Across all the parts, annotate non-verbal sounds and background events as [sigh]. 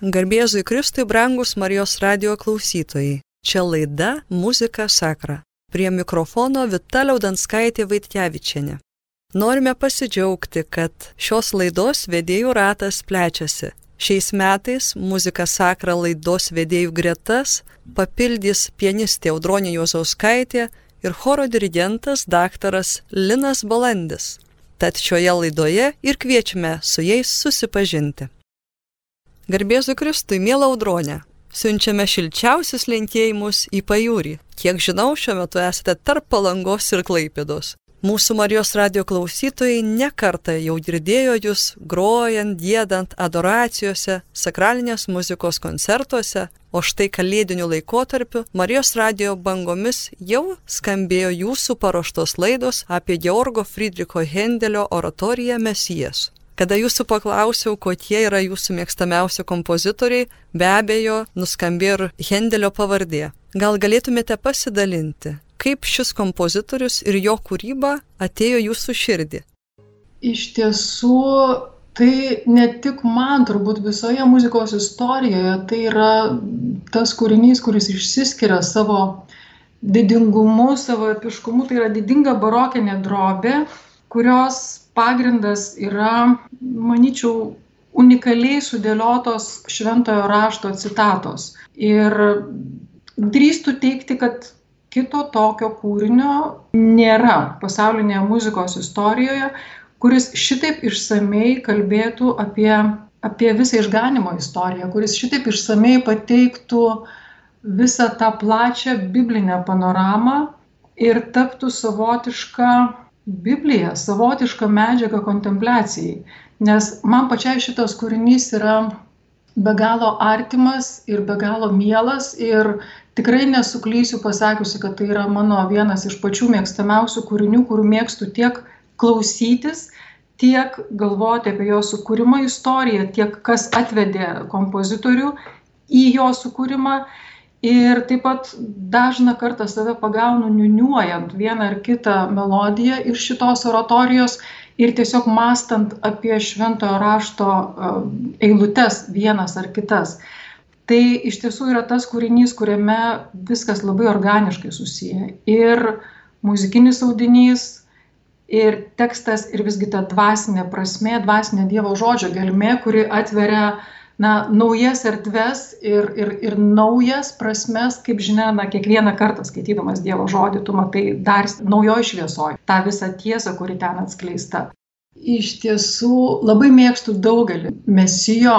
Garbėzui Kristui brangus Marijos radio klausytojai. Čia laida Muzika Sakra. Prie mikrofono Vita Liaudanskaitė Vaitkevičiane. Norime pasidžiaugti, kad šios laidos vedėjų ratas plečiasi. Šiais metais Muzika Sakra laidos vedėjų gretas papildys pianistė Audronė Jozauskaitė ir choro dirigentas daktaras Linas Balandis. Tad šioje laidoje ir kviečiame su jais susipažinti. Garbėzu Kristui, mėla audronė, siunčiame šilčiausius linkėjimus į pajūrį. Kiek žinau, šiuo metu esate tarp palangos ir klaipėdos. Mūsų Marijos radio klausytojai nekarta jau girdėjo jūs grojant, gėdant adoracijose, sakralinės muzikos koncertuose, o štai kalėdiniu laikotarpiu Marijos radio bangomis jau skambėjo jūsų paruoštos laidos apie Georgo Friedricho Hendelio oratoriją Mesijas. Kada jūsų paklausiau, kokie yra jūsų mėgstamiausi kompozitoriai, be abejo, nuskambėjo ir Hendelio pavardė. Gal galėtumėte pasidalinti, kaip šis kompozitorius ir jo kūryba atėjo jūsų širdį? Iš tiesų, tai ne tik man, turbūt visoje muzikos istorijoje, tai yra tas kūrinys, kuris išsiskiria savo didingumu, savo epiškumu, tai yra didinga barokinė drobė, kurios pagrindas yra, manyčiau, unikaliai sudėliotos šventojo rašto citatos. Ir drįstų teikti, kad kito tokio kūrinio nėra pasaulinėje muzikos istorijoje, kuris šitaip išsamei kalbėtų apie, apie visą išganimo istoriją, kuris šitaip išsamei pateiktų visą tą plačią biblinę panoramą ir taptų savotišką Biblija savotiška medžiaga kontempliacijai, nes man pačiai šitas kūrinys yra be galo artimas ir be galo mielas ir tikrai nesuklysiu pasakiusi, kad tai yra mano vienas iš pačių mėgstamiausių kūrinių, kurių mėgstu tiek klausytis, tiek galvoti apie jo sukūrimo istoriją, tiek kas atvedė kompozitorių į jo sukūrimą ir taip pat dažną kartą save pagaunu niuniuojant vieną ar kitą melodiją iš šitos oratorijos ir tiesiog mastant apie šventojo rašto e, eilutes vienas ar kitas. Tai iš tiesų yra tas kūrinys, kuriame viskas labai organiškai susiję. Ir muzikinis audinys, ir tekstas, ir visgi ta dvasinė prasme, dvasinė Dievo žodžio gelmė, kuri atveria uh, na naujas erdves ir ir ir naujas prasmes kaip žinia na kiekvieną kartą skaitydamas dievo žodį tu matai dar naujoj šviesoj tą visą tiesą kuri ten atskleista. Iš tiesų labai mėgstu daugelį mesijo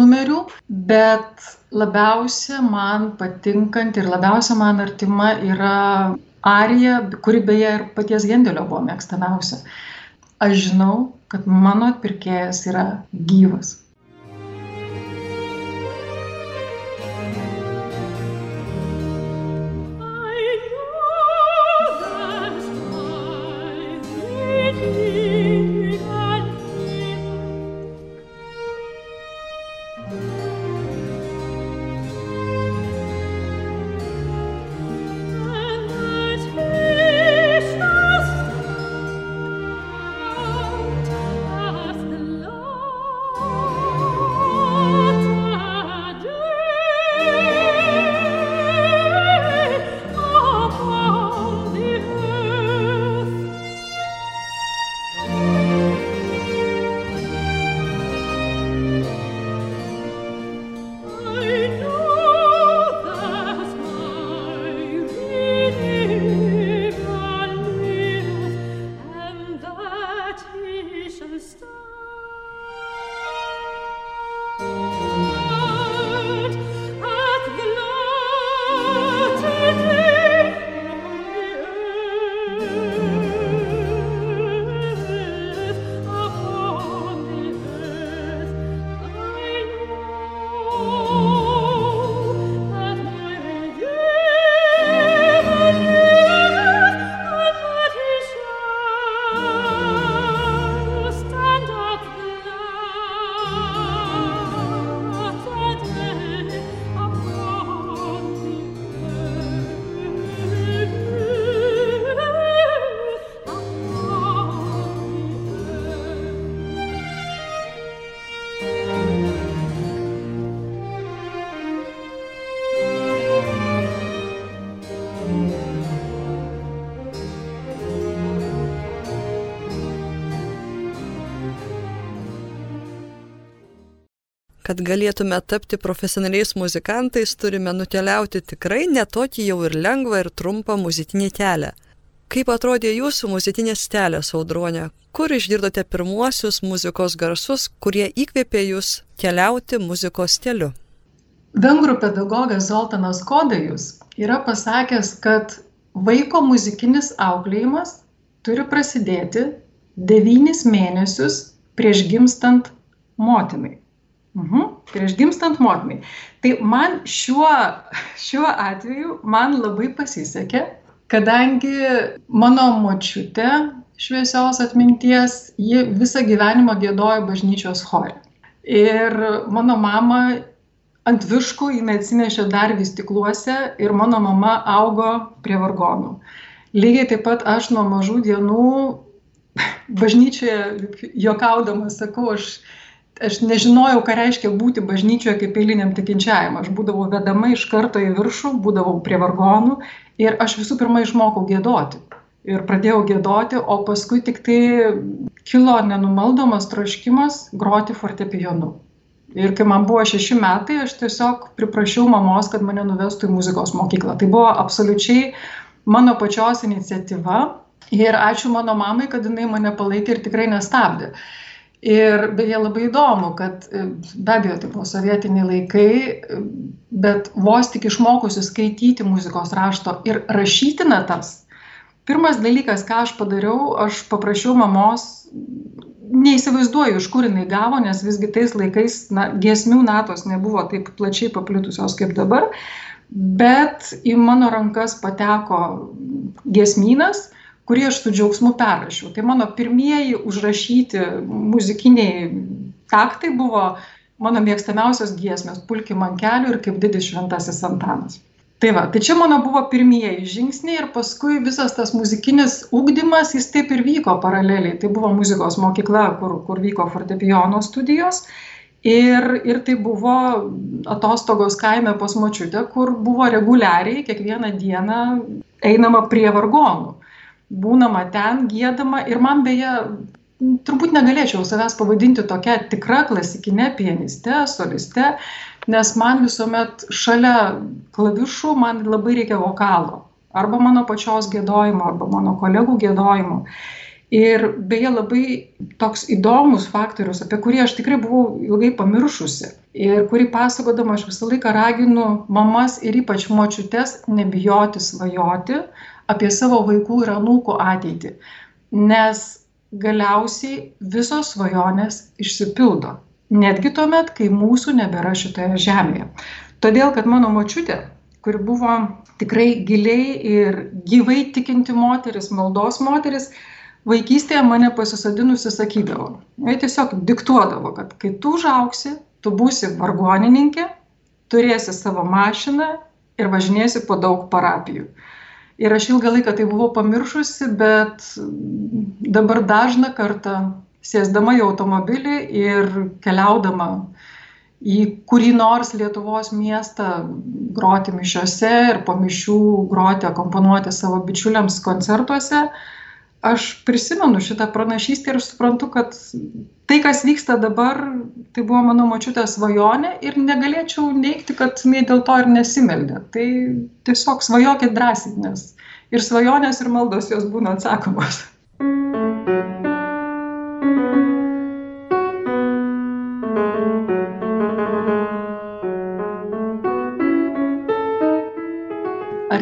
numerių bet labiausia man patinkanti ir labiausia man artima yra arija kuri beje ir paties hendelio buvo mėgstamiausia. Aš žinau kad mano atpirkėjas yra gyvas kad galėtume tapti profesionaliais muzikantais, turime nukeliauti tikrai netokį jau ir lengvą ir trumpą muzikinį kelią. Kaip atrodė jūsų muzikinės stelės, audronė? Kur išgirdote pirmuosius muzikos garsus, kurie įkvėpė jūs keliauti muzikos keliu? Vengrų pedagogas Zoltanas Kodajus yra pasakęs, kad vaiko muzikinis auklėjimas turi prasidėti devynis mėnesius prieš gimstant motinai. Mhm, prieš gimstant motinai. Tai man šiuo, šiuo atveju man labai pasisekė, kadangi mano močiutė šviesios atminties, ji visą gyvenimą gėdojo bažnyčios chore. Ir mano mama ant viškų jinai atsinešė dar vystikluose ir mano mama augo prie vargonų. Lygiai taip pat aš nuo mažų dienų bažnyčioje juokaudama sakau, aš, aš nežinojau, ką reiškia būti bažnyčioje kaip eiliniam tikinčiajam. Aš būdavau vedama iš karto į viršų, būdavau prie vargonų ir aš visų pirma išmokau gėdoti. Ir pradėjau gėdoti, o paskui tik tai kilo nenumaldomas troškimas groti fortepijonu. Ir kai man buvo šeši metai, aš tiesiog priprašiau mamos, kad mane nuvestų į muzikos mokyklą. Tai buvo absoliučiai mano pačios iniciatyva. Ir ačiū mano mamai, kad jinai mane palaikė ir tikrai nestabdė. Ir beje labai įdomu, kad be abejo tai buvo sovietiniai laikai, bet vos tik išmokusi skaityti muzikos rašto ir rašyti natas, pirmas dalykas, ką aš padariau, aš paprašiau mamos neįsivaizduoju, iš kur jinai gavo, nes visgi tais laikais na, giesmių natos nebuvo taip plačiai paplitusios kaip dabar, bet į mano rankas pateko giesmynas, kurį aš su džiaugsmu perrašiau. Tai mano pirmieji užrašyti muzikiniai taktai buvo mano mėgstamiausios giesmės Pulki man kelių ir kaip didis šventasis Antanas. Tai va tai čia mano buvo pirmieji žingsniai ir paskui visas tas muzikinis ugdymas jis taip ir vyko paraleliai. Tai buvo muzikos mokykla kur kur vyko fortepijono studijos. Ir ir tai buvo atostogos kaime pas močiutę kur buvo reguliariai kiekvieną dieną einama prie vargonų būnama ten giedama. Ir man beje turbūt negalėčiau savęs pavadinti tokia tikra klasikine pianiste soliste nes man visuomet šalia klavišų man labai reikia vokalo. Arba mano pačios giedojimo arba mano kolegų giedojimo. Ir beje labai toks įdomus faktorius apie kurį aš tikrai buvau ilgai pamiršusi ir kurį pasakodama aš visą laiką raginu mamas ir ypač močiutes nebijoti svajoti apie savo vaikų ir anūkų ateitį nes galiausiai visos svajonės išsipildo netgi tuomet, kai mūsų nebėra šitoje žemėje. Todėl, kad mano močiutė, kuri buvo tikrai giliai ir gyvai tikinti moteris, maldos moteris, vaikystėje mane pasisodinusi sakydavo. Jis tiesiog diktuodavo, kad kai tu užauksi, tu būsi vargonininkė, turėsi savo mašiną ir važinėsi po daug parapijų. Ir aš ilgą laiką tai buvau pamiršusi, bet dabar dažną kartą sėsdama į automobilį ir keliaudama į kurį nors Lietuvos miestą groti mišiuose ir po mišių groti, akomponuoti savo bičiuliams koncertuose, aš prisimenu šitą pranašystę ir suprantu, kad tai, kas vyksta dabar, tai buvo mano močiutės svajonė ir negalėčiau neikti, kad jinai dėl to ir nesimeldė. Tai tiesiog svajokit drąsiai, nes ir svajonės, ir maldos jos būna atsakomos.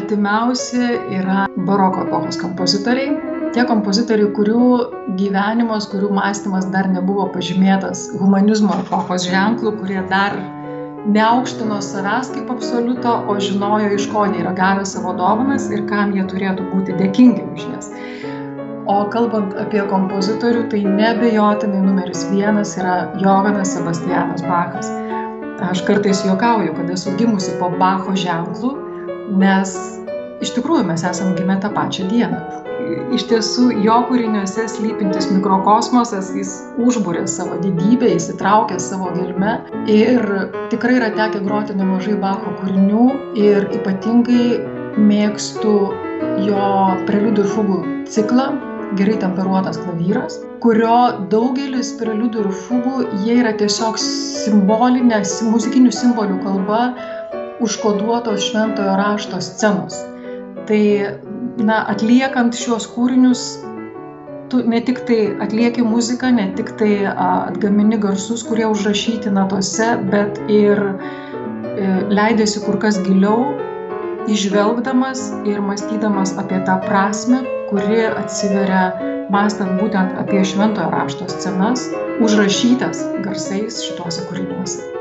artimiausi yra baroko epochos kompozitoriai. Tie kompozitoriai, kurių gyvenimas, kurių mąstymas dar nebuvo pažymėtas humanizmo epochos ženklų, kurie dar neaukštino savęs kaip absoliuto, o žinojo, iš ko jie yra gavę savo dovanas ir kam jie turėtų būti dėkingi už jas. O kalbant apie kompozitorių, tai nebejotinai numeris vienas yra Joganas Sebastianas Bachas. Aš kartais juokauju, kad esu gimusi po Bacho ženklų, nes iš tikrųjų mes esam gimę tą pačią dieną. Iš tiesų, jo kūriniuose slypintis mikrokosmosas, jis užbūrė savo didybę, įsitraukė savo gelme ir tikrai yra tekę groti nemažai Bacho kūrinių ir ypatingai mėgstu jo preliudų ir fugų ciklą, gerai temperuotas klavyras. kurio daugelis preliudų ir fugų, jie yra tiesiog simbolinė, muzikinių simbolių kalba užkoduotos šventojo rašto scenos. Tai, na, atliekant šiuos kūrinius, tu ne tik tai atlieki muziką, ne tik tai atgamini garsus, kurie užrašyti natose, bet ir e, leidėsi kur kas giliau, išvelgdamas ir mąstydamas apie tą prasme, kuri atsiveria mąstant būtent apie šventojo rašto scenas, užrašytas garsais šituose kūriniuose.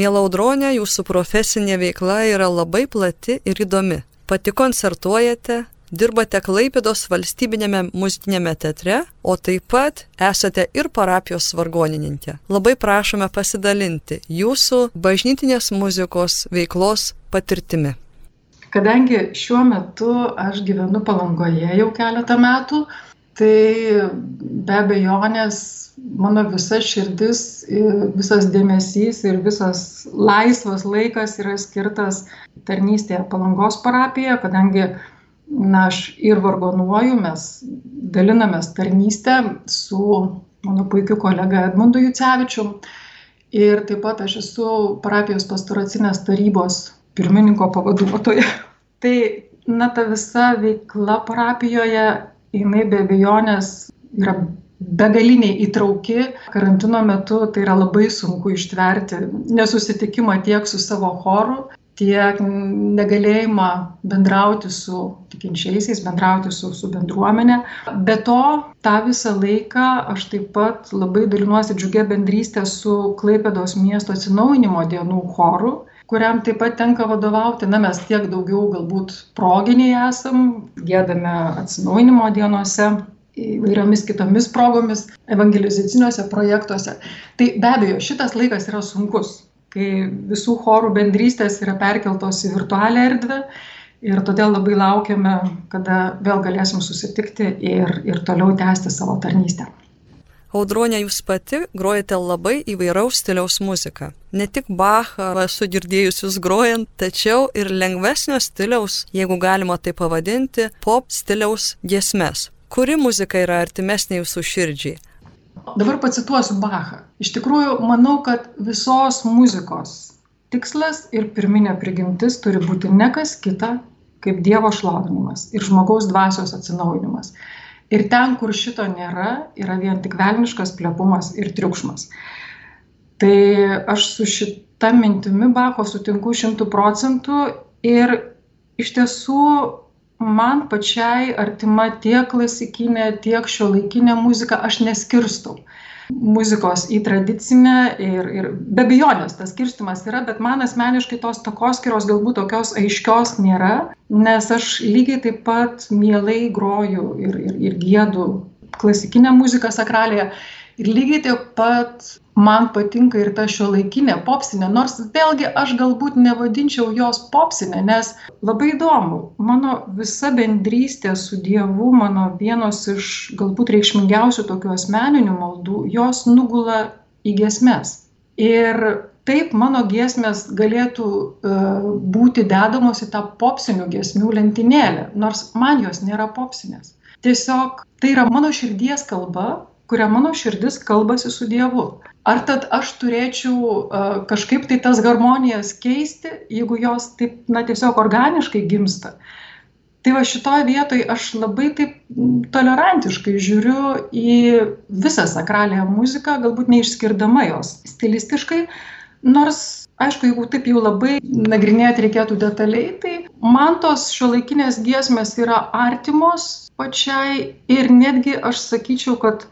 Mėla audronė, jūsų profesinė veikla yra labai plati ir įdomi. Pati koncertuojate, dirbate Klaipėdos valstybinėme muzikinėme teatre, o taip pat esate ir parapijos vargonininkė. Labai prašome pasidalinti jūsų bažnytinės muzikos veiklos patirtimi. Kadangi šiuo metu aš gyvenu palangoje jau keletą metų, tai be abejonės mano visa širdis, visas dėmesys ir visas laisvas laikas yra skirtas tarnystėje palangos parapijoje, kadangi na, aš ir vargonuoju, mes dalinamės tarnystę su mano puikiu kolega Edmundu Jucevičiu. Ir taip pat aš esu parapijos pastoracinės tarybos pirmininko pavaduotoja. [laughs] Tai, na, ta visa veikla parapijoje, jinai be abejonės yra begaliniai įtrauki karantino metu tai yra labai sunku ištverti nesusitikimą tiek su savo choru tiek negalėjimą bendrauti su tikinčiaisiais, bendrauti su, su bendruomenė. Be to, tą visą laiką aš taip pat labai dalinuosi džiugę bendrystę su Klaipėdos miesto atsinaujinimo dienų choru, kuriam taip pat tenka vadovauti. Na, mes tiek daugiau galbūt proginiai esam, gėdame atsinaujinimo dienose įvairiomis kitomis progomis evangelizaciniuose projektuose. Tai be abejo, šitas laikas yra sunkus, kai visų chorų bendrystės yra perkeltos į virtualią erdvę ir todėl labai laukiame, kada vėl galėsim susitikti ir, ir toliau tęsti savo tarnystę. Audronė, jūs pati grojate labai įvairaus stiliaus muziką. Ne tik Bachą esu girdėjus jūs grojant, tačiau ir lengvesnio stiliaus, jeigu galima tai pavadinti, pop stiliaus giesmes. Kuri muzika yra artimesnė jūsų širdžiai? Dabar pacituosiu Bachą. Iš tikrųjų, manau, kad visos muzikos tikslas ir pirminė prigimtis turi būti ne kas kita, kaip Dievo šlovinimas ir žmogaus dvasios atsinaujinimas. Ir ten, kur šito nėra, yra vien tik velniškas plepumas ir triukšmas. Tai aš su šita mintimi Bacho sutinku šimtų procentų ir iš tiesų man pačiai artima tiek klasikinė, tiek šiuolaikinė muzika, aš neskirstau muzikos į tradicinę ir, ir be abejonės tas skirstimas yra, bet man asmeniškai tos takoskiros galbūt tokios aiškios nėra, nes aš lygiai taip pat mielai groju ir, ir, ir gėdu klasikinę muziką sakralėje ir lygiai taip pat man patinka ir ta šiuolaikinė popsinė, nors vėlgi aš galbūt nevadinčiau jos popsinė, nes labai įdomu, mano visa bendrystė su Dievu, mano vienos iš galbūt reikšmingiausių tokių asmeninių maldų, jos nugula į gesmes. Ir taip mano giesmės galėtų uh, būti dedamos į tą popsinių giesmių lentynėlę, nors man jos nėra popsinės. Tiesiog tai yra mano širdies kalba, kuria mano širdis kalbasi su Dievu. Ar tad aš turėčiau uh, kažkaip tai tas harmonijas keisti, jeigu jos taip, na, tiesiog organiškai gimsta? Tai va šitoje vietoje aš labai taip tolerantiškai žiūriu į visą sakralią muziką, galbūt neišskirdama jos stilistiškai, nors, aišku, jeigu taip jau labai nagrinėti reikėtų detaliai, tai man tos šiuolaikinės giesmės yra artimos pačiai ir netgi aš sakyčiau, kad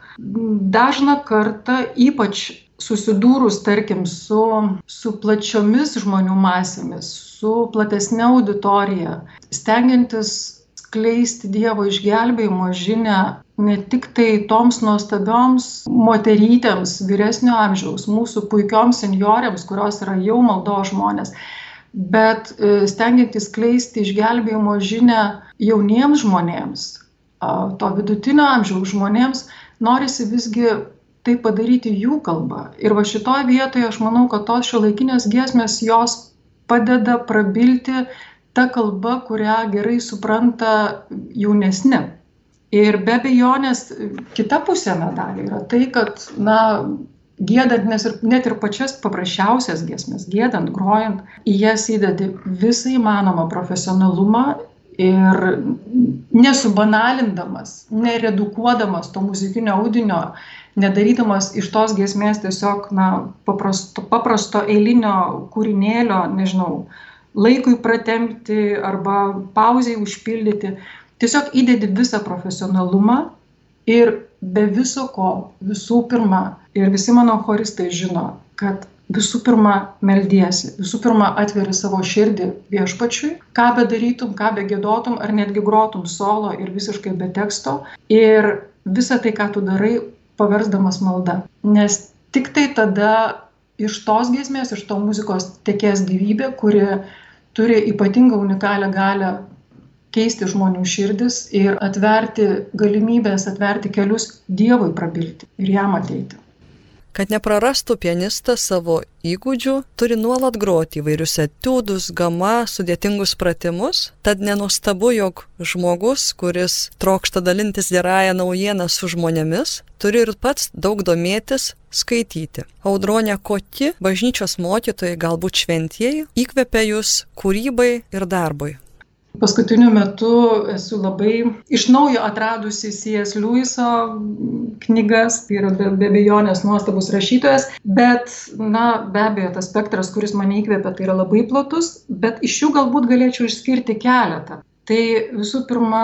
dažną kartą, ypač susidūrus, tarkim, su, su plačiomis žmonių masėmis, su platesnė auditorija, stengiantis skleisti Dievo išgelbėjimo žinę ne tik tai toms nuostabioms moterytėms vyresnio amžiaus, mūsų puikioms seniorėms, kurios yra jau maldo žmonės, bet e, stengiantis skleisti išgelbėjimo žinę jauniems žmonėms, to vidutinio amžiaus žmonėms, norisi visgi tai padaryti jų kalba. Ir va šitoje vietoje aš manau, kad tos šiuolaikinės giesmės jos padeda prabilti ta kalba, kurią gerai supranta jaunesni. Ir be abejonės kita pusė medalio yra tai, kad, na, gėdant, nes ir net ir pačias paprasčiausias giesmės, gėdant, grojant, į jas įdedi visą įmanomą profesionalumą ir nesubanalindamas, neredukuodamas to muzikinio audinio nedarydamas iš tos giesmės tiesiog na, paprasto, paprasto eilinio kūrinėlio, nežinau, laikui pratemti arba pauziai užpildyti. Tiesiog įdedi visą profesionalumą ir be viso ko, visų pirma, ir visi mano choristai žino, kad visų pirma meldiesi, visų pirma atveri savo širdį viešpačiui, ką bedarytum, ką begėdotum, ar netgi grotum solo ir visiškai be teksto. Ir visą tai, ką tu darai, paversdamas malda. Nes tik tai tada iš tos giesmės, iš to muzikos tekės gyvybė, kuri turi ypatingą unikalią galę keisti žmonių širdis ir atverti galimybės, atverti kelius Dievui prabilti ir jam ateiti. Kad neprarastų pianistas savo įgūdžių, turi nuolat groti įvairius etiudus, gama, sudėtingus pratimus, tad nenustabu, jog žmogus, kuris trokšta dalintis gerąją naujieną su žmonėmis, turi ir pats daug domėtis, skaityti. Audronė Koti, bažnyčios mokytojai, galbūt šventieji, įkvepia jūs kūrybai ir darbui. Paskutiniu metu esu labai iš naujo atradusi C.S. Lewiso knygas, tai yra be, be bejonės nuostabus rašytojas, bet, na, be abejo, tas spektras, kuris mane įkvėpia, tai yra labai platus, bet iš jų galbūt galėčiau išskirti keletą. Tai visų pirma,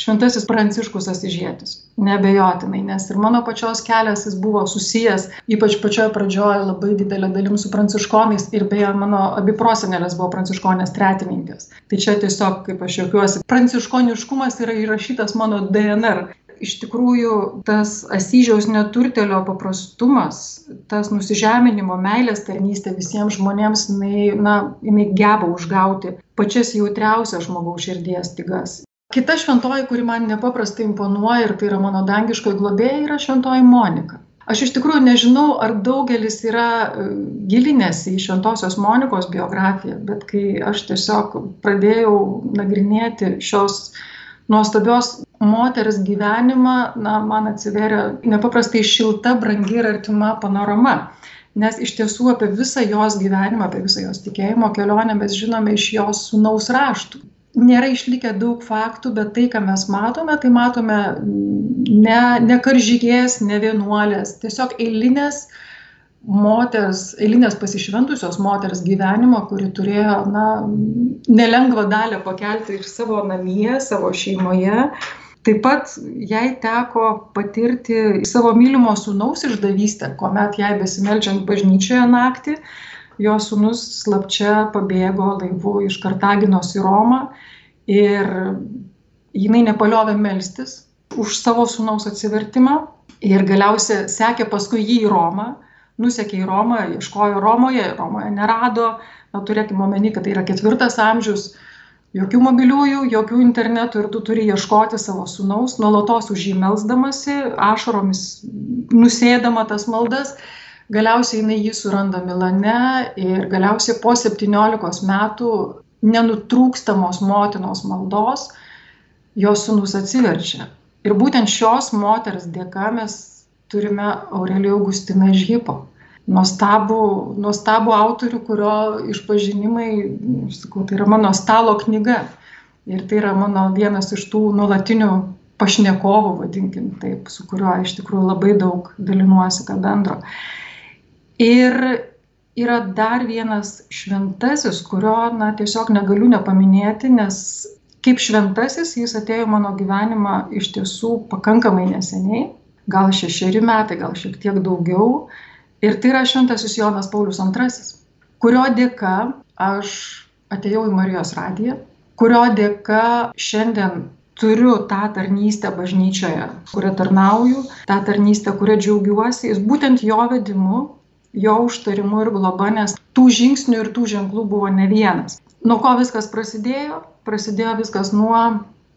Šventasis Pranciškus Asižėtis. Nebejotinai, nes ir mano pačios kelias jis buvo susijęs, ypač pačioje pradžioje labai didelė dalim su pranciškonais ir beje mano abi prosenelės buvo pranciškonės tretininkės. Tai čia tiesiog, kaip aš juokiuosi, pranciškoniškumas yra įrašytas mano DNR. Iš tikrųjų, tas Asyžiaus neturtelio paprastumas, tas nusižeminimo, meilės tarnystė visiems žmonėms, jinai, na, jinai geba užgauti pačias jautriausias žmogaus širdies stygas kita šventoji kuri man nepaprastai imponuoja ir tai yra mano dangiškoji globėja yra šventoji monika. Aš iš tikrųjų nežinau ar daugelis yra e, gilinęsi į šventosios monikos biografiją bet kai aš tiesiog pradėjau nagrinėti šios nuostabios moters gyvenimą na man atsivėrė nepaprastai šilta brangi ir artima panorama. Nes iš tiesų apie visą jos gyvenimą apie visą jos tikėjimo kelionę mes žinome iš jos sūnaus raštų nėra išlikę daug faktų, bet tai, ką mes matome, tai matome ne, ne karžygės, ne vienuolės, tiesiog eilinės moters, eilinės pasišventusios moters gyvenimo, kuri turėjo na, nelengvą dalę pakelti ir savo namie, savo šeimoje. Taip pat jai teko patirti savo mylimo sūnaus išdavystę, kuomet jai besimeldžiant bažnyčioje naktį, jo sūnus slapčia pabėgo laivu iš Kartaginos į Romą ir jinai nepaliovė melstis už savo sūnaus atsivertimą ir galiausiai sekė paskui jį į Romą, nusekė į Romą, ieškojo Romoje, Romoje nerado, na, turėkime omeny, kad tai yra ketvirtas amžius, jokių mobiliųjų, jokių internetų ir tu turi ieškoti savo sūnaus, nuolatos už jį melzdamasi, ašaromis nusėdama tas maldas Galiausiai jinai jį suranda Milane ir galiausiai po 17 metų nenutrūkstamos motinos maldos jos sunus atsiverčia. Ir būtent šios moters dėka mes turime Aurelijų Augustiną Hipo. Nuostabų, nuostabų autorių, kurio išpažinimai, sakau, tai yra mano stalo knyga. Ir tai yra mano vienas iš tų nuolatinių pašnekovų, vadinkim taip, su kuriuo iš tikrųjų labai daug dalinuosi ką bendro. Ir yra dar vienas šventasis, kurio, na, tiesiog negaliu nepaminėti, nes kaip šventasis jis atėjo mano gyvenimą iš tiesų pakankamai neseniai gal šešeri metai, gal šiek tiek daugiau. Ir tai yra šventasis Jonas Paulius II, kurio dėka aš atėjau į Marijos radiją, kurio dėka šiandien turiu tą tarnystę bažnyčioje, kurią tarnauju, tą tarnystę, kurią džiaugiuosi, jis būtent jo vedimu, jo užtarimu ir globa, nes tų žingsnių ir tų ženklų buvo ne vienas. Nuo ko viskas prasidėjo? Prasidėjo viskas nuo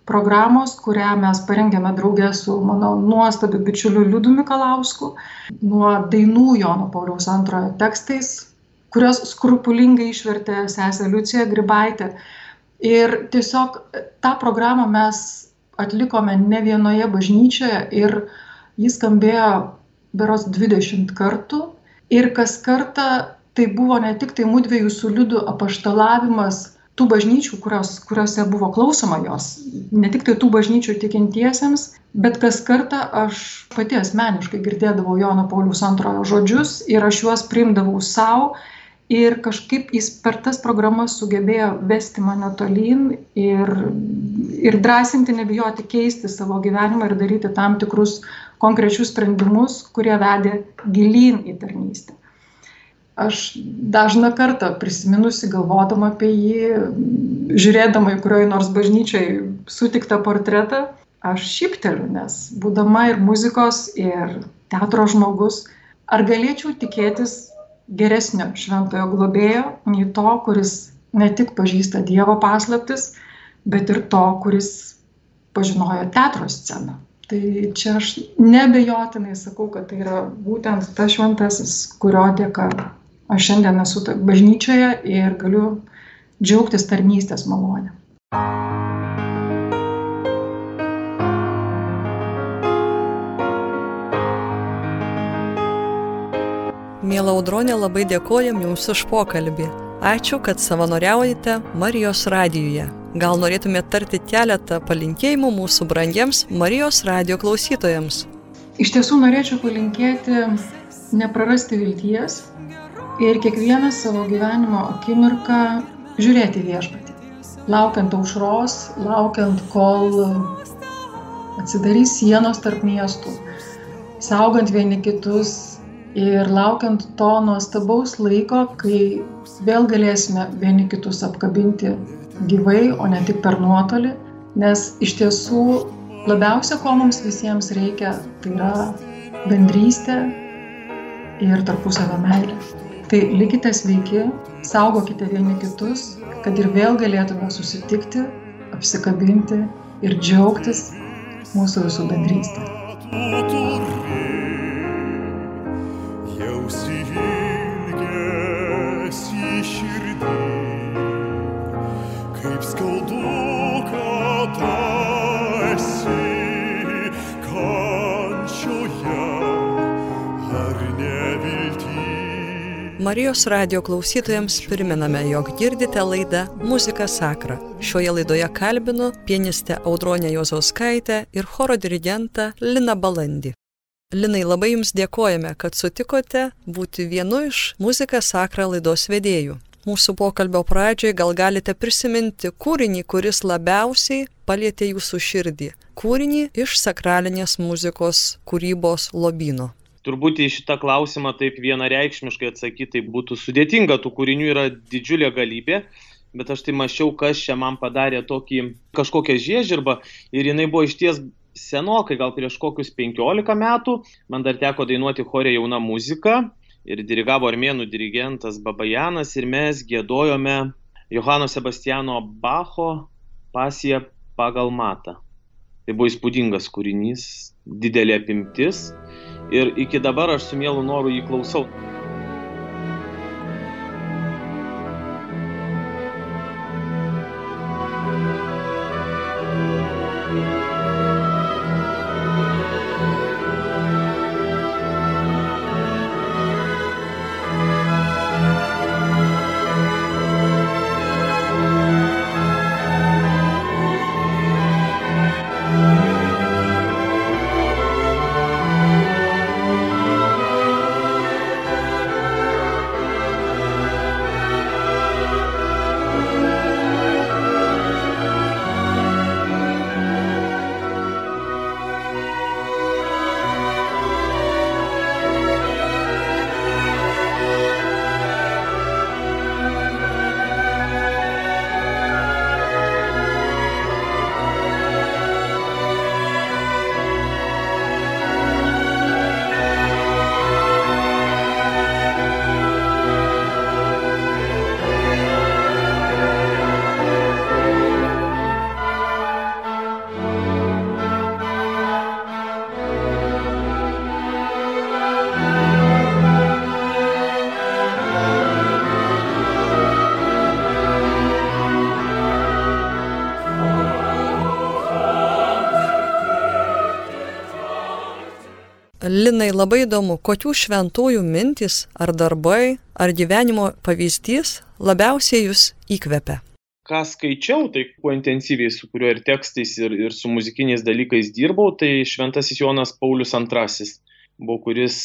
programos, kurią mes parengėme draugė su mano nuostabiu bičiuliu Liudu Mikalausku, nuo dainų Jono Pauliaus antrojo tekstais, kurios skrupulingai išvertė sesė Liucija Gribaitė. Ir tiesiog tą programą mes atlikome ne vienoje bažnyčioje ir jis skambėjo beros 20 kartų. Ir kas kartą tai buvo ne tik tai mūdviejų su liudu apaštalavimas tų bažnyčių, kurios, kuriuose buvo klausoma jos, ne tik tai tų bažnyčių tikintiesiems, bet kas kartą aš pati asmeniškai girdėdavau Jono Paulius antrojo žodžius ir aš juos priimdavau savo ir kažkaip jis per tas programas sugebėjo vesti mane tolyn ir, ir drąsinti, nebijoti keisti savo gyvenimą ir daryti tam tikrus konkrečius sprendimus, kurie vedė gilyn į tarnystę. Aš dažną kartą prisiminusi galvodama apie jį, žiūrėdama į kurioj nors bažnyčiai sutiktą portretą, aš šipteliu, nes būdama ir muzikos, ir teatro žmogus, ar galėčiau tikėtis geresnio šventojo globėjo nei to, kuris ne tik pažįsta Dievo paslaptis, bet ir to, kuris pažinojo teatro sceną. Tai čia aš nebejotinai sakau, kad tai yra būtent tas šventasis, kurio dėka aš šiandien esu bažnyčioje ir galiu džiaugtis tarnystės malonę. Mėla Audronė, labai dėkojam Jums už pokalbį. Ačiū, kad savanoriaujate Marijos radijuje. Gal norėtumėte tarti keletą palinkėjimų mūsų brangiems Marijos radio klausytojams? Iš tiesų norėčiau palinkėti neprarasti vilties, ir kiekvieną savo gyvenimo akimirką žiūrėti viešpatį. Laukiant aušros, laukiant, kol atsidarys sienos tarp miestų, saugant vieni kitus ir laukiant to nuostabaus laiko, kai vėl galėsime vieni kitus apkabinti gyvai, o ne tik per nuotolį, nes iš tiesų labiausia, ko mums visiems reikia, tai yra bendrystė ir tarpusavio meilė. Tai likite sveiki, saugokite vieni kitus, kad ir vėl galėtume susitikti, apsikabinti ir džiaugtis mūsų visų bendrystę. Marijos radio klausytojams priminame, jog girdite laidą Muzika Sakra. Šioje laidoje kalbinu pianistę Audronę Jozauskaitę ir choro dirigentą Lina Balandį. Linai, labai Jums dėkojame, kad sutikote būti vienu iš Muzika Sakra laidos vedėjų. Mūsų pokalbio pradžioje gal galite prisiminti kūrinį, kuris labiausiai palėtė Jūsų širdį. Kūrinį iš sakralinės muzikos kūrybos lobino turbūt į šitą klausimą taip vienareikšmiškai atsakyti tai būtų sudėtinga, tų kūrinių yra didžiulė galybė, bet aš tai mačiau, kas čia man padarė tokį kažkokią žiežirbą ir jinai buvo išties senokai, gal prieš kokius 15 metų, man dar teko dainuoti chorė jauna muzika ir dirigavo armėnų dirigentas Babajanas ir mes gėdojome Johano Sebastiano Bacho pasiją pagal matą. Tai buvo įspūdingas kūrinys, didelė apimtis ir iki dabar aš su mielu noru jį klausau. Linai labai įdomu, kokių šventųjų mintys ar darbai ar gyvenimo pavyzdys labiausiai jūs įkvepia. Ką skaičiau, tai kuo intensyviai su kuriuo ir tekstais, ir, ir su muzikiniais dalykais dirbau, tai Šventasis Jonas Paulius II buvo, kuris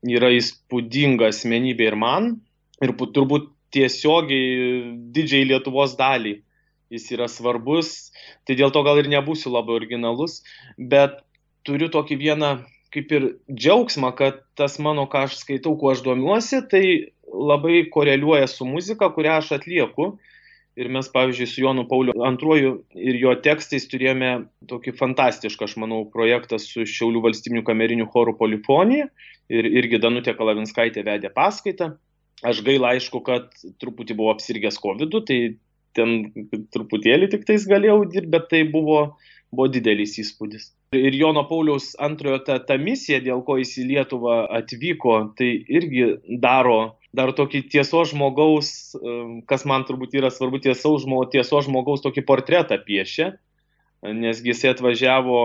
yra įspūdinga asmenybė ir man, ir turbūt tiesiogiai didžiai Lietuvos daliai. Jis yra svarbus, tai dėl to gal ir nebūsiu labai originalus, bet turiu tokį vieną kaip ir džiaugsmą, kad tas mano, ką aš skaitau, kuo aš domiuosi, tai labai koreliuoja su muzika, kurią aš atlieku. Ir mes, pavyzdžiui, su Jonu Pauliu II ir jo tekstais turėjome tokį fantastišką, aš manau, projektą su Šiaulių valstybiniu kameriniu choru polifonija. Ir irgi Danutė Kalavinskaitė vedė paskaitą. Aš gaila, aišku, kad truputį buvau apsirgęs COVID, tai ten truputėlį tik tais galėjau dirbti, bet tai buvo, buvo didelis įspūdis ir Jono Pauliaus antrojo ta, ta misija, dėl ko jis į Lietuvą atvyko, tai irgi daro, daro tokį tiesos žmogaus, um, kas man turbūt yra svarbu, tiesos, žmogaus, tiesos žmogaus tokį portretą piešia, nesgi jisai atvažiavo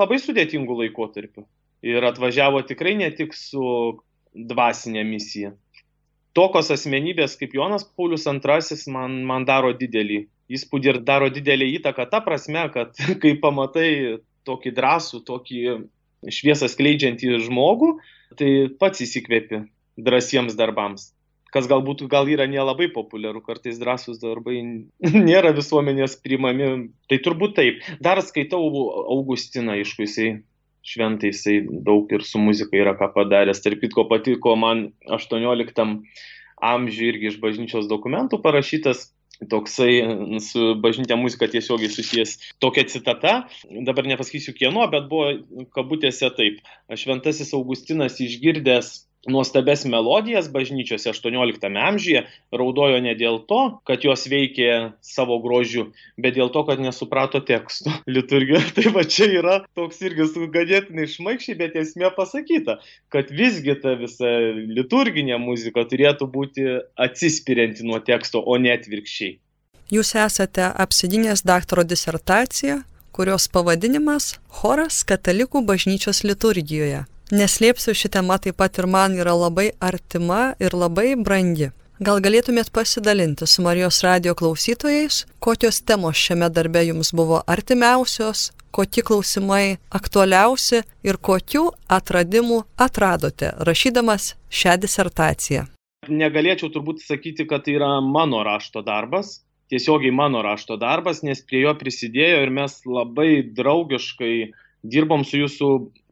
labai sudėtingų laikotarpių ir atvažiavo tikrai ne tik su dvasinė misija. Tokios asmenybės kaip Jonas Paulius II man, man daro didelį įspūdį ir daro didelį įtaką ta prasme, kad [laughs] kai pamatai tokį drąsų, tokį šviesą skleidžiantį žmogų, tai pats įsikvėpi drąsiems darbams. Kas galbūt gal yra nelabai populiaru, kartais drąsūs darbai [laughs] nėra visuomenės primami. Tai turbūt taip. Dar skaitau Augustiną, aišku, jisai šventai, jisai daug ir su muzika yra ką padaręs. Tarp kitko patiko man 18 amžiui irgi iš bažnyčios dokumentų parašytas toksai su bažnytė muzika tiesiogiai susijęs tokia citata, dabar nepasakysiu kieno, bet buvo kabutėse taip. Šventasis Augustinas išgirdęs nuostabes melodijas bažnyčiose 18 amžiuje raudojo ne dėl to, kad jos veikė savo grožiu, bet dėl to, kad nesuprato teksto [laughs] liturgijoje. Tai va čia yra toks irgi ganėtinai šmaikščiai, bet esmė pasakyta, kad visgi ta visa liturginė muzika turėtų būti atsispirianti nuo teksto, o ne atvirkščiai. Jūs esate apsidinęs daktaro disertaciją, kurios pavadinimas Choras katalikų bažnyčios liturgijoje. Neslėpsiu, ši tema taip pat ir man yra labai artima ir labai brangi. Gal galėtumėt pasidalinti su Marijos radio klausytojais, kokios temos šiame darbe jums buvo artimiausios, kokie klausimai aktualiausi ir kokių atradimų atradote rašydamas šią disertaciją. Negalėčiau turbūt sakyti, kad tai yra mano rašto darbas, tiesiogiai mano rašto darbas, nes prie jo prisidėjo ir mes labai draugiškai dirbom su jūsų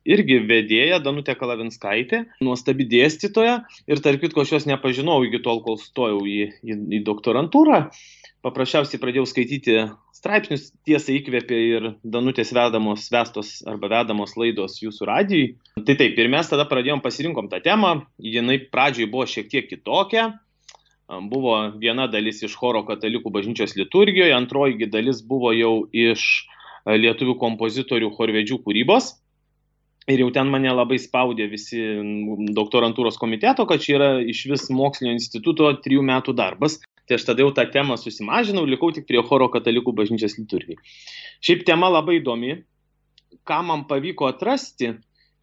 irgi vedėja Danutė Kalavinskaitė, nuostabi dėstytoja ir tarp kitko aš jos nepažinau iki tol, kol stojau į, į, į doktorantūrą. Paprasčiausiai pradėjau skaityti straipsnius, tiesą įkvėpė ir Danutės vedamos vestos arba vedamos laidos jūsų radijui. Tai taip, ir mes tada pradėjom pasirinkom tą temą, jinai pradžioj buvo šiek tiek kitokia, buvo viena dalis iš choro katalikų bažnyčios liturgijoje, antroji dalis buvo jau iš lietuvių kompozitorių chorvedžių kūrybos Ir jau ten mane labai spaudė visi doktorantūros komiteto, kad čia yra iš vis mokslinio instituto trijų metų darbas. Tai aš tada jau tą temą susimažinau, likau tik prie choro katalikų bažnyčios liturgijai. Šiaip tema labai įdomi. Ką man pavyko atrasti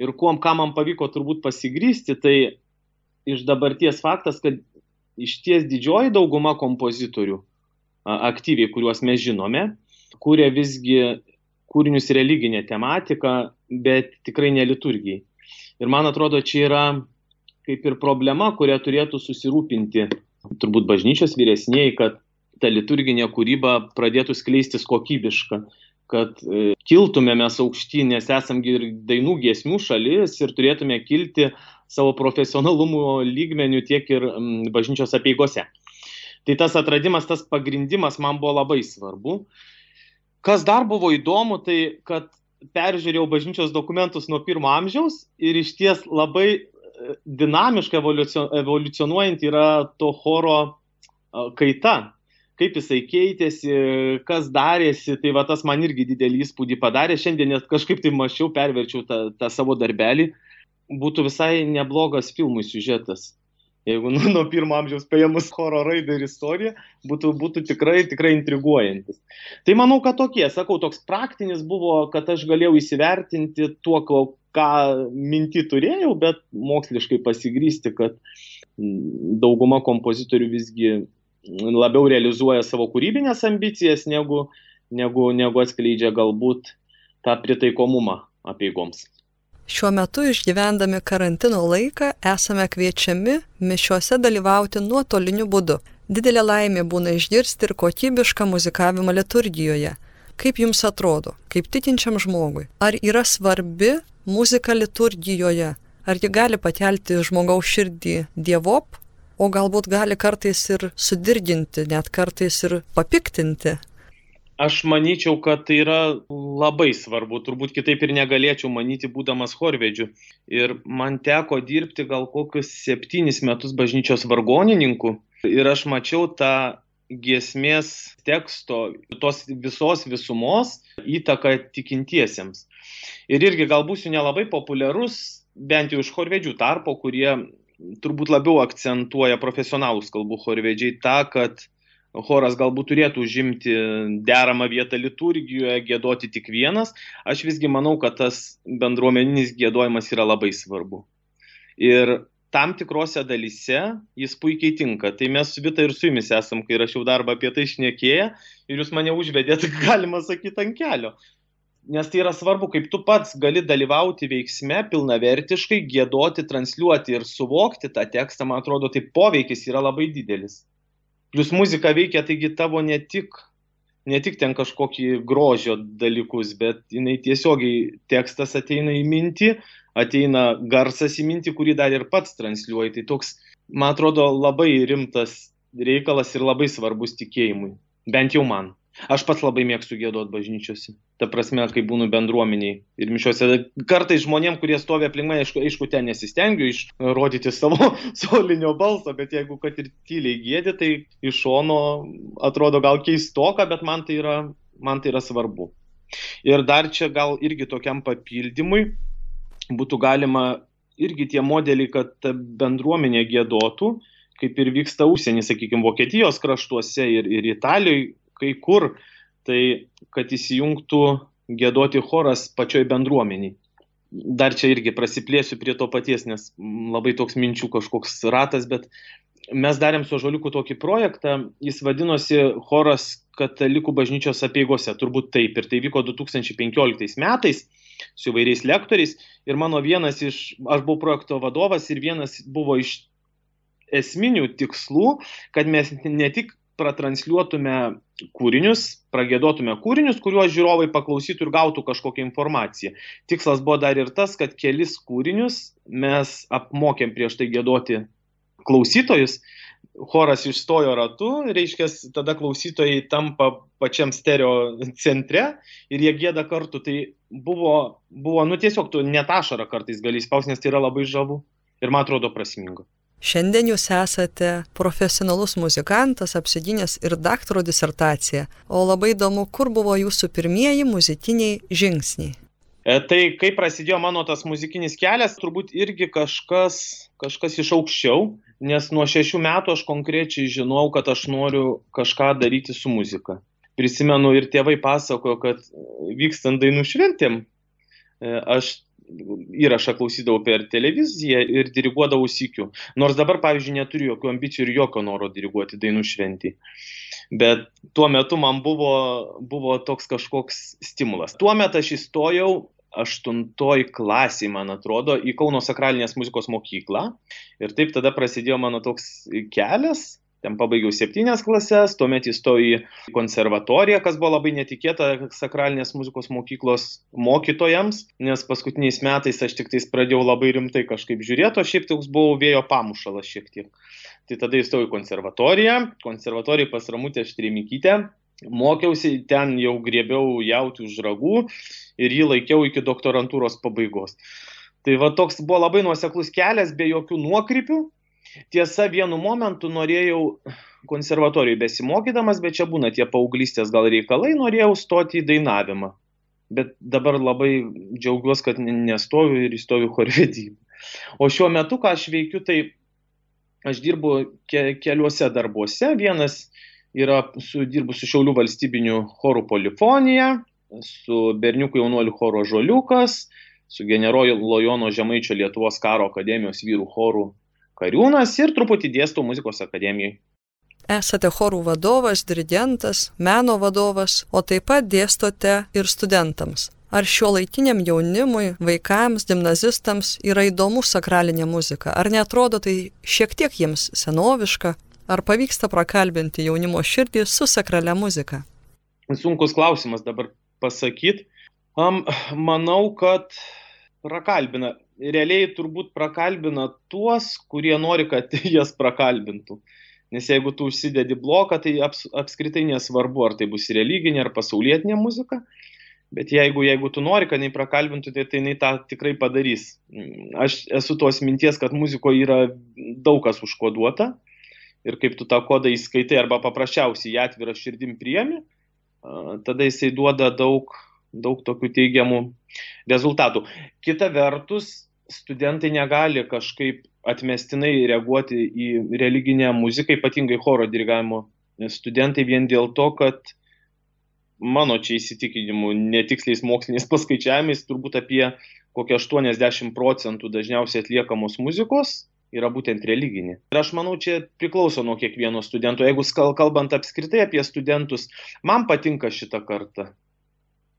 ir kuom, ką man pavyko turbūt pasigrysti, tai iš dabarties faktas, kad iš ties didžioji dauguma kompozitorių aktyviai, kuriuos mes žinome, kūrė visgi kūrinius religinė tematika, bet tikrai ne liturgijai. Ir man atrodo, čia yra kaip ir problema, kurią turėtų susirūpinti turbūt bažnyčios vyresniai, kad ta liturginė kūryba pradėtų skleistis kokybiška, kad e, kiltume mes aukštyn, nes esam ir dainų giesmių šalis ir turėtume kilti savo profesionalumo lygmenių tiek ir bažnyčios apieigose. Tai tas atradimas, tas pagrindimas man buvo labai svarbu. Kas dar buvo įdomu, tai kad peržiūrėjau bažnyčios dokumentus nuo pirmo amžiaus ir iš ties labai e, dinamiškai evoliucionuojant yra to choro kaita, kaip jisai keitėsi, kas darėsi, tai va tas man irgi didelį įspūdį padarė, šiandien net kažkaip tai mačiau, perverčiau tą, tą savo darbelį, būtų visai neblogas filmų siužetas jeigu nuo, nuo pirmo amžiaus paėmus choro raidą ir istoriją, būtų, būtų tikrai, tikrai intriguojantis. Tai manau, kad tokie, sakau, toks praktinis buvo, kad aš galėjau įsivertinti tuo, ką minti turėjau, bet moksliškai pasigrysti, kad dauguma kompozitorių visgi labiau realizuoja savo kūrybinės ambicijas, negu, negu, negu atskleidžia galbūt tą pritaikomumą apieigoms. Šiuo metu išgyvendami karantino laiką esame kviečiami mišiuose dalyvauti nuotoliniu būdu. Didelė laimė būna išgirsti ir kokybišką muzikavimą liturgijoje. Kaip jums atrodo, kaip tikinčiam žmogui, ar yra svarbi muzika liturgijoje, ar ji gali pakelti žmogaus širdį dievop, o galbūt gali kartais ir sudirginti, net kartais ir papiktinti Aš manyčiau, kad tai yra labai svarbu, turbūt kitaip ir negalėčiau manyti, būdamas Horvedžiu. Ir man teko dirbti gal kokius septynis metus bažnyčios vargonininku ir aš mačiau tą giesmės teksto, tos visos visumos įtaką tikintiesiems. Ir irgi gal būsiu nelabai populiarus, bent jau iš Horvedžių tarpo, kurie turbūt labiau akcentuoja profesionalus kalbų Horvedžiai tą, kad choras galbūt turėtų užimti deramą vietą liturgijoje, gėdoti tik vienas, aš visgi manau, kad tas bendruomeninis gėdojimas yra labai svarbu. Ir tam tikrose dalyse jis puikiai tinka. Tai mes su Vita ir su jumis esam, kai rašiau darbą apie tai išnekėję ir jūs mane užvedėte, [laughs] galima sakyti, ant kelio. Nes tai yra svarbu, kaip tu pats gali dalyvauti veiksme pilnavertiškai, gėdoti, transliuoti ir suvokti tą tekstą, man atrodo, tai poveikis yra labai didelis. Plus muzika veikia, taigi tavo ne tik, ne tik ten kažkokį grožio dalykus, bet jinai tiesiogiai tekstas ateina į mintį, ateina garsas į mintį, kurį dar ir pats transliuoji. Tai toks, man atrodo, labai rimtas reikalas ir labai svarbus tikėjimui. Bent jau man. Aš pats labai mėgstu gėdot bažnyčiose. Ta prasme, kai būnu bendruomeniai ir mišiuose. Kartais žmonėm, kurie stovi aplink mane, aišku, aišku, ten nesistengiu išrodyti savo [laughs] solinio balso, bet jeigu kad ir tyliai gėdi, tai iš šono atrodo gal keistoka, bet man tai yra, man tai yra svarbu. Ir dar čia gal irgi tokiam papildymui būtų galima irgi tie modeliai, kad bendruomenė gėdotų, kaip ir vyksta užsienį, sakykime, Vokietijos kraštuose ir, ir Italijoje kai kur, tai kad įsijungtų gėdoti choras pačioj bendruomeniai. Dar čia irgi prasiplėsiu prie to paties, nes labai toks minčių kažkoks ratas, bet mes darėm su Žoliuku tokį projektą, jis vadinosi Choras katalikų bažnyčios apieigose, turbūt taip, ir tai vyko 2015 metais su įvairiais lektoriais ir mano vienas iš, aš buvau projekto vadovas ir vienas buvo iš esminių tikslų, kad mes ne tik pratransliuotume kūrinius, pragėdotume kūrinius, kuriuos žiūrovai paklausytų ir gautų kažkokią informaciją. Tikslas buvo dar ir tas, kad kelis kūrinius mes apmokėm prieš tai gėdoti klausytojus, choras išstojo ratu, reiškia, tada klausytojai tampa pačiam stereo centre ir jie gėda kartu. Tai buvo, buvo nu tiesiog tu netašarą kartais gali spausti, nes tai yra labai žavu ir man atrodo prasminga. Šiandien jūs esate profesionalus muzikantas, apsigynęs ir daktaro disertaciją, o labai įdomu, kur buvo jūsų pirmieji muzikiniai žingsniai. E, tai kai prasidėjo mano tas muzikinis kelias, turbūt irgi kažkas, kažkas iš aukščiau, nes nuo šešių metų aš konkrečiai žinau, kad aš noriu kažką daryti su muzika. Prisimenu ir tėvai pasakojo, kad vykstant dainų šventėm, e, aš įrašą klausydavau per televiziją ir diriguodavau sikiu. Nors dabar, pavyzdžiui, neturiu jokių ambicijų ir jokio noro diriguoti dainų šventį. Bet tuo metu man buvo, buvo toks kažkoks stimulas. Tuo metu aš įstojau aštuntoj klasėj, man atrodo, į Kauno sakralinės muzikos mokyklą. Ir taip tada prasidėjo mano toks kelias. Ten pabaigiau septynias klases, tuomet įstojau į konservatoriją, kas buvo labai netikėta sakralinės muzikos mokyklos mokytojams, nes paskutiniais metais aš tik tais pradėjau labai rimtai kažkaip žiūrėti, o šiaip toks buvau vėjo pamušalas šiek tiek. Tai tada įstojau į konservatoriją, konservatoriją pas Ramutę Štrimikytę, mokiausi, ten jau griebiau jauti už ragų ir jį laikiau iki doktorantūros pabaigos. Tai va toks buvo labai nuoseklus kelias, be jokių nuokrypių. Tiesa, vienu momentu norėjau konservatorijai besimokydamas, bet čia būna tie paauglystės gal reikalai, norėjau stoti į dainavimą. Bet dabar labai džiaugiuosi, kad nestoviu ir įstoviu chorvedybą. O šiuo metu, ką aš veikiu, tai aš dirbu ke keliuose darbuose. Vienas yra su, dirbu su Šiaulių valstybiniu chorų polifonija, su berniukų jaunuolių choro Žoliukas, su generolo Lojono Žemaičio Lietuvos karo akademijos vyrų chorų kariūnas ir truputį dėstau muzikos akademijai. Esate chorų vadovas, dirigentas, meno vadovas, o taip pat dėstote ir studentams. Ar šio laikiniam jaunimui, vaikams, gimnazistams yra įdomu sakralinė muzika? Ar netrodo tai šiek tiek jiems senoviška? Ar pavyksta prakalbinti jaunimo širdį su sakralia muzika? Sunkus klausimas dabar pasakyti. Um, manau, kad prakalbina. Realiai turbūt prakalbina tuos, kurie nori, kad [laughs] jas prakalbintų. Nes jeigu tu užsidedi bloką, tai aps, apskritai nesvarbu, ar tai bus religinė ar pasaulietinė muzika. Bet jeigu, jeigu tu nori, kad jinai prakalbintų, tai, tai jinai tą tikrai padarys. Aš esu tos minties, kad muzikoje yra daug kas užkoduota ir kaip tu tą kodą įskaitai arba paprasčiausiai ją atvirą širdim priemi, tada jisai duoda daug, daug tokių teigiamų rezultatų. Kita vertus, studentai negali kažkaip atmestinai reaguoti į religinę muziką, ypatingai choro dirigavimo studentai vien dėl to, kad mano čia įsitikinimu netiksliais moksliniais [laughs] paskaičiavimais turbūt apie kokią 80 procentų dažniausiai atliekamos muzikos yra būtent religinė. Ir aš manau, čia priklauso nuo kiekvieno studento. Jeigu kalbant apskritai apie studentus, man patinka šitą kartą.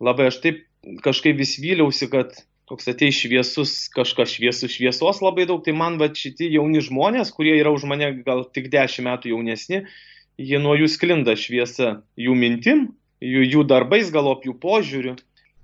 Labai aš taip kažkaip vis vyliausi, kad toks ateis šviesus, kažkas šviesus šviesos labai daug, tai man va šitie jauni žmonės, kurie yra už mane gal tik dešimt metų jaunesni, jie nuo jų sklinda šviesa jų mintim, jų, jų darbais, galop jų požiūriu.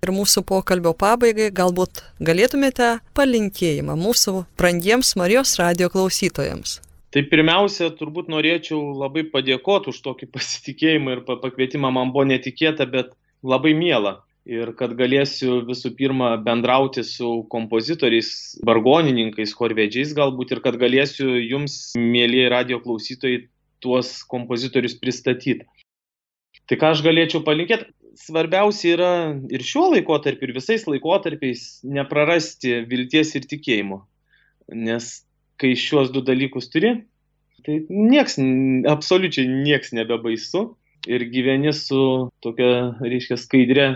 Ir mūsų pokalbio pabaigai galbūt galėtumėte palinkėjimą mūsų brangiems Marijos radio klausytojams. Tai pirmiausia, turbūt norėčiau labai padėkoti už tokį pasitikėjimą ir pakvietimą. Man buvo netikėta, bet labai miela. Ir kad galėsiu visų pirma bendrauti su kompozitoriais, vargonininkais, korvedžiais galbūt ir kad galėsiu jums, mėlyje radio klausytojai, tuos kompozitorius pristatyti. Tai ką aš galėčiau palinkėti? svarbiausia yra ir šiuo laikotarpiu, ir visais laikotarpiais neprarasti vilties ir tikėjimo. Nes kai šiuos du dalykus turi, tai nieks, absoliučiai nieks nebebaisu ir gyveni su tokia, reiškia, skaidrė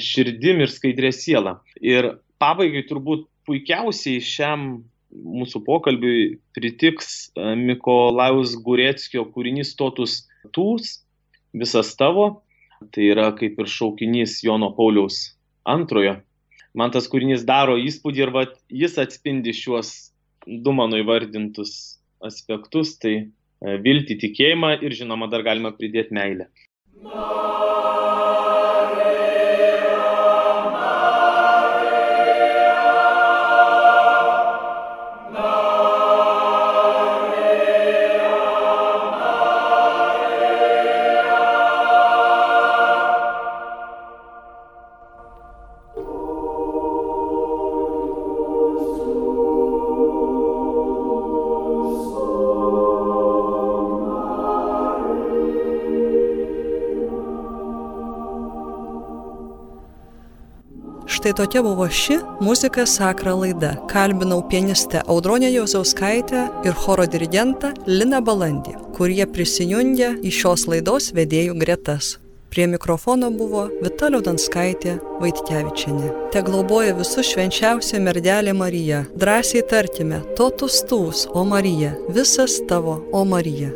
širdim ir skaidrė siela. Ir pabaigai turbūt puikiausiai šiam mūsų pokalbiui pritiks Mikolaus Gureckio kūrinys Totus Tūs, visas tavo, tai yra kaip ir šaukinys Jono Pauliaus antrojo. Man tas kūrinys daro įspūdį ir vat, jis atspindi šiuos du mano įvardintus aspektus, tai e, viltį, tikėjimą ir žinoma dar galima pridėti meilę. No. Štai tokia buvo ši muzika sakra laida. Kalbinau pianistę Audronę Jozauskaitę ir choro dirigentą Liną Balandį, kurie prisijungė į šios laidos vedėjų gretas. Prie mikrofono buvo Vita Liaudanskaitė Vaitkevičianė. Te globoja visus švenčiausia merdelė Marija. Drąsiai tarkime, totus tūs, o Marija, visas tavo, o Marija.